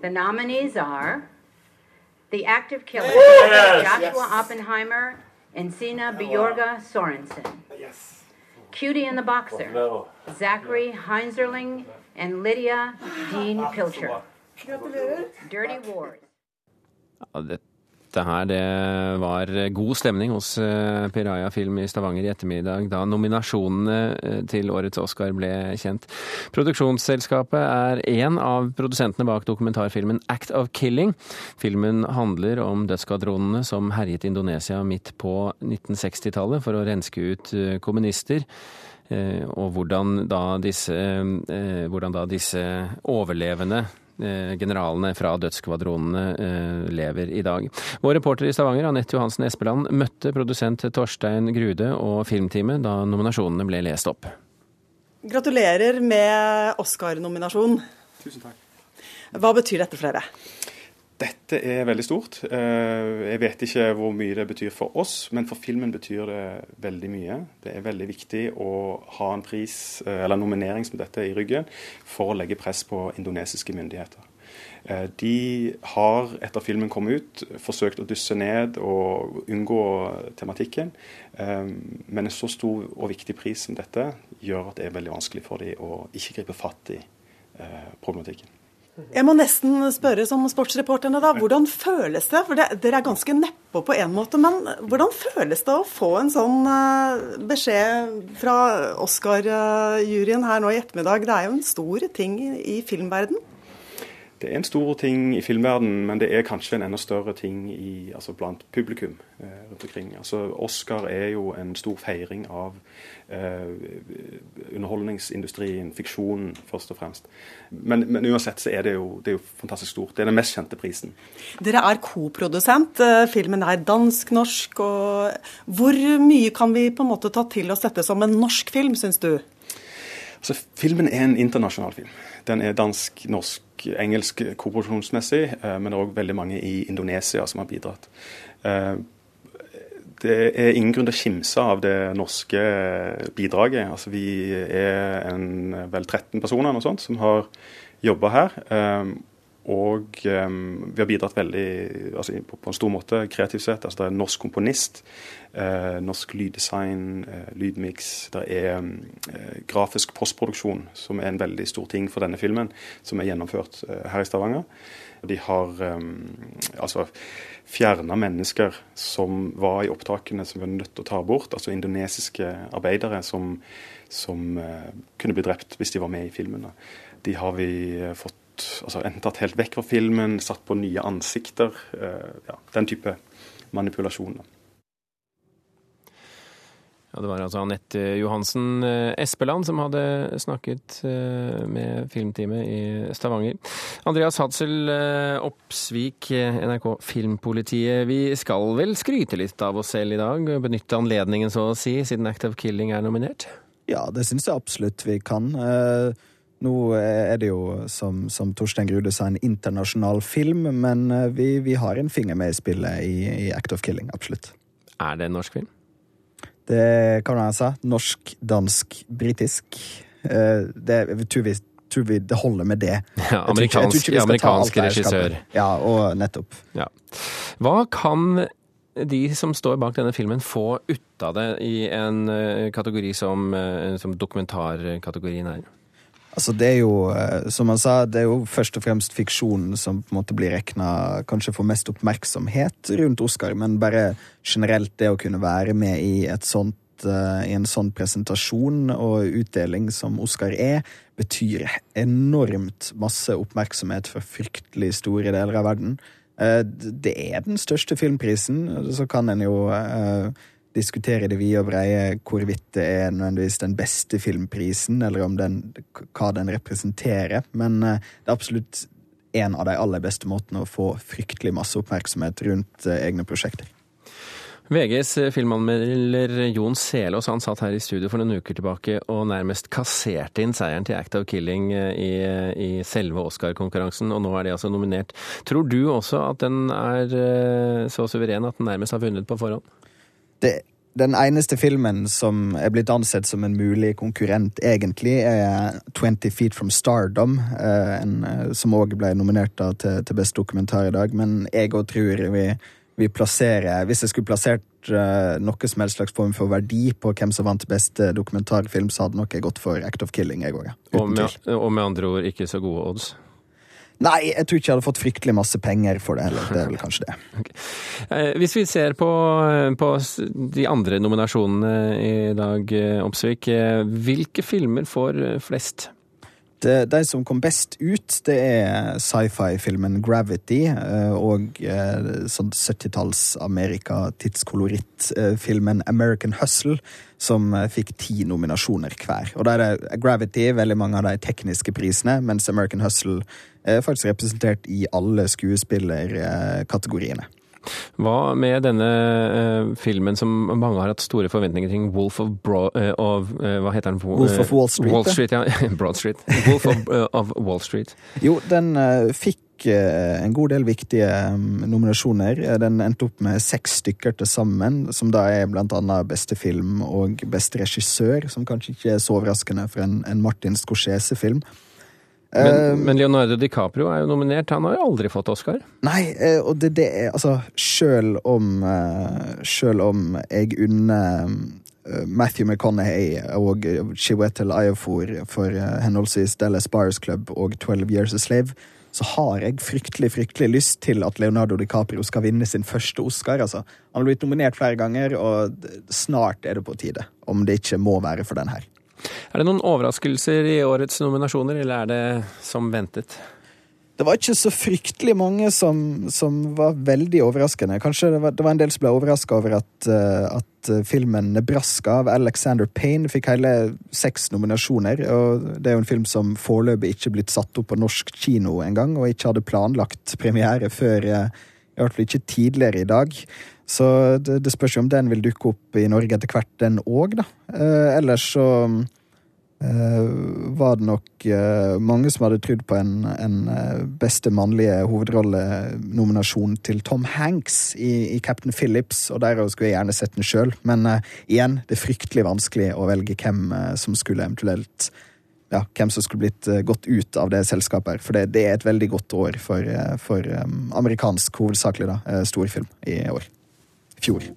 The nominees are The Active Killer, yes, Joshua yes. Oppenheimer and Sina Bjorga Sorensen. Yes. Cutie and the Boxer, oh, no. Zachary Heinzerling and Lydia Dean Pilcher. Dirty Wars. Ja, oh, det Dette her det var god stemning hos eh, Piraya Film i Stavanger i ettermiddag da nominasjonene eh, til årets Oscar ble kjent. Produksjonsselskapet er én av produsentene bak dokumentarfilmen Act of Killing. Filmen handler om dødsskvadronene som herjet Indonesia midt på 1960-tallet for å renske ut eh, kommunister. Og hvordan da disse, hvordan da disse overlevende Eh, generalene fra dødsskvadronene eh, lever i dag. Vår reporter i Stavanger, Anette Johansen Espeland, møtte produsent Torstein Grude og filmteamet da nominasjonene ble lest opp. Gratulerer med Oscar-nominasjon. Tusen takk. Hva betyr dette for dere? Dette er veldig stort. Eh, jeg vet ikke hvor mye det betyr for oss, men for filmen betyr det veldig mye. Det er veldig viktig å ha en pris, eller eller nominering som dette i ryggen, for å legge press på indonesiske myndigheter. Eh, de har, etter filmen kom ut, forsøkt å dysse ned og unngå tematikken. Men en så stor og viktig pris som dette gjør at det er veldig vanskelig for dem å ikke gripe fatt i problematikken. Jeg må nesten spørre som sportsreporterne, da. Hvordan føles det? For Dere er ganske nedpå på en måte, men hvordan føles det å få en sånn uh, beskjed fra Oscar-juryen her nå i ettermiddag? Det er jo en stor ting i, i filmverden? Det er en stor ting i filmverdenen, men det er kanskje en enda større ting i, altså blant publikum eh, rundt omkring. Altså, Oscar er jo en stor feiring av eh, underholdningsindustrien, fiksjonen først og fremst. Men, men, uansett så er det, jo, det er jo fantastisk stort. Det er den mest kjente prisen. Dere er koprodusent. Eh, filmen er dansk-norsk. og Hvor mye kan vi på en måte ta til oss dette som en norsk film, syns du? Altså, Filmen er en internasjonal film. Den er dansk, engelsk koproduksjonsmessig, eh, men det er òg veldig mange i Indonesia som har bidratt. Eh, det er ingen grunn til å kimse av det norske bidraget. Altså, vi er en, vel 13 personer noe sånt, som har jobba her. Og um, vi har bidratt veldig altså, på, på, en stor måte kreativt sett. Altså, det er norsk komponist, eh, norsk lyddesign, eh, lydmiks. Det er eh, grafisk postproduksjon, som er en veldig stor ting for denne filmen, som er gjennomført eh, her i Stavanger. De har altså fjerna mennesker som var i opptakene som var nødt til å ta bort. Altså indonesiske arbeidere som, som eh, kunne bli drept hvis de var med i filmen. De har vi eh, altså enten tatt helt vekk fra filmen, satt på nye ansikter. Eh, ja, den type manipulasjoner. Ja, Det var altså Anette Johansen eh, Espeland som hadde snakket eh, med filmteamet i Stavanger. Andreas Hadsel Oppsvik, NRK Filmpolitiet. Vi skal vel skryte litt av oss selv i dag? Benytte anledningen, så å si, siden Act of Killing er nominert? Ja, det syns jeg absolutt vi kan. Nå er det jo, som, som Torstein Grude sa, en internasjonal film, men eh, vi, vi har en finger med i spillet i, i, Act of Killing, absolutt. Er det en norsk film? Det kan jeg si. Norsk, dansk, britisk. Det, jeg tror vi, tror vi det holder med det. Ja, amerikansk, amerikansk regissør. Ja, og nettopp. Ja. Hva kan de som står bak denne filmen, få ut av det i en eh, kategori som, som dokumentarkategorien er? Altså, det er jo, eh, som han sa, det er jo først og fremst fiksjonen som på en måte blir regna kanskje for mest oppmerksomhet rundt Oscar, men bare generelt det å kunne være med i sånt eh, i en sånn presentasjon og utdeling som Oscar er, betyr enormt masse oppmerksomhet for fryktelig store deler av verden. Eh, det er den største filmprisen. Så kan en jo diskutere det vide og breie hvorvidt det er nødvendigvis den beste filmprisen, eller den, hva den representerer, men eh, det er absolutt en av de aller beste måtene å få fryktelig masse oppmerksomhet rundt eh, egne prosjekter. VGs eh, filmanmelder Jon Selås han satt her i studio for noen uker tilbake og nærmest kasserte inn seieren til Act of Killing i, i selve Oscar-konkurransen, og nå er de altså nominert. Tror du også at den er så suveren at den nærmest har vunnet på forhånd? Det, Den eneste filmen som er blitt ansett som en mulig konkurrent, egentlig, er 20 Feet From Stardom, en, som òg ble nominert til, til best dokumentar i dag. Men jeg òg tror vi, vi plasserer Hvis jeg skulle plassert noe som helst slags form for verdi på hvem som vant beste dokumentarfilm, så hadde nok jeg gått for Act of Killing, jeg òg. Og, og med andre ord ikke så gode odds? Nei, jeg tror ikke jeg hadde fått fryktelig masse penger for det heller. Det er vel kanskje det. Okay. Eh, hvis vi ser på, på, de andre nominasjonene i dag, eh, Opsvik, eh, hvilke filmer får flest? Det, de som kom best ut, det er sci-fi-filmen Gravity og sånn 70-talls Amerika-tidskoloritt-filmen American Hustle, som fikk ti nominasjoner hver. Og da er Gravity, veldig mange av de tekniske prisene, mens American Hustle er faktisk representert i alle skuespillerkategoriene. Hva med denne uh, filmen som mange har hatt store forventninger til, Wolf of, Bro uh, of uh, Hva heter den? Wolf of Wall Street. Wall Street ja. Broad Street. Wolf of, of, Wall Street. Jo, den fikk en god del viktige um, nominasjoner. Den endte opp med seks stykker til sammen, som da er blant annet beste film og beste regissør, som kanskje ikke er så overraskende for en, en Martin Scorsese-film. Men, uh, men, Leonardo DiCaprio er jo nominert. Han har jo aldri fått Oscar. Nei, uh, og det, det er altså Sjøl om uh, Sjøl om jeg unner Matthew McConaughey og Chiwetel Ejiofor for henholdsvis Dallas Bars Club og 12 Years a Slave, så har jeg fryktelig fryktelig lyst til at Leonardo DiCaprio skal vinne sin første Oscar. altså. Han har blitt nominert flere ganger, og snart er det på tide. Om det ikke må være for den her. Er det noen overraskelser i årets nominasjoner, eller er det som ventet? Det var ikke så fryktelig mange som, som var veldig overraskende. Kanskje det var, det var en del som ble overraska over at, uh, at, filmen 'Nebraska' av Alexander Payne fikk hele seks nominasjoner. og Det er jo en film som foreløpig ikke blitt satt opp på norsk kino engang, og ikke hadde planlagt premiere før uh, i hvert fall ikke tidligere i dag. Så det, det spørs jo om den vil dukke opp i Norge etter hvert, den òg, da. Eh, ellers så eh, var det nok eh, mange som hadde trodd på en, en eh, beste mannlige hovedrollenominasjon til Tom Hanks i, i, Captain Phillips, og der skulle jeg gjerne sett den sjøl. Men uh, igjen, det er fryktelig vanskelig å velge hvem eh, som skulle eventuelt ja, hvem som skulle blitt gått ut av det selskapet. her, For det, det er et veldig godt år for, for um, amerikansk hovedsakelig da, storfilm i år fjor.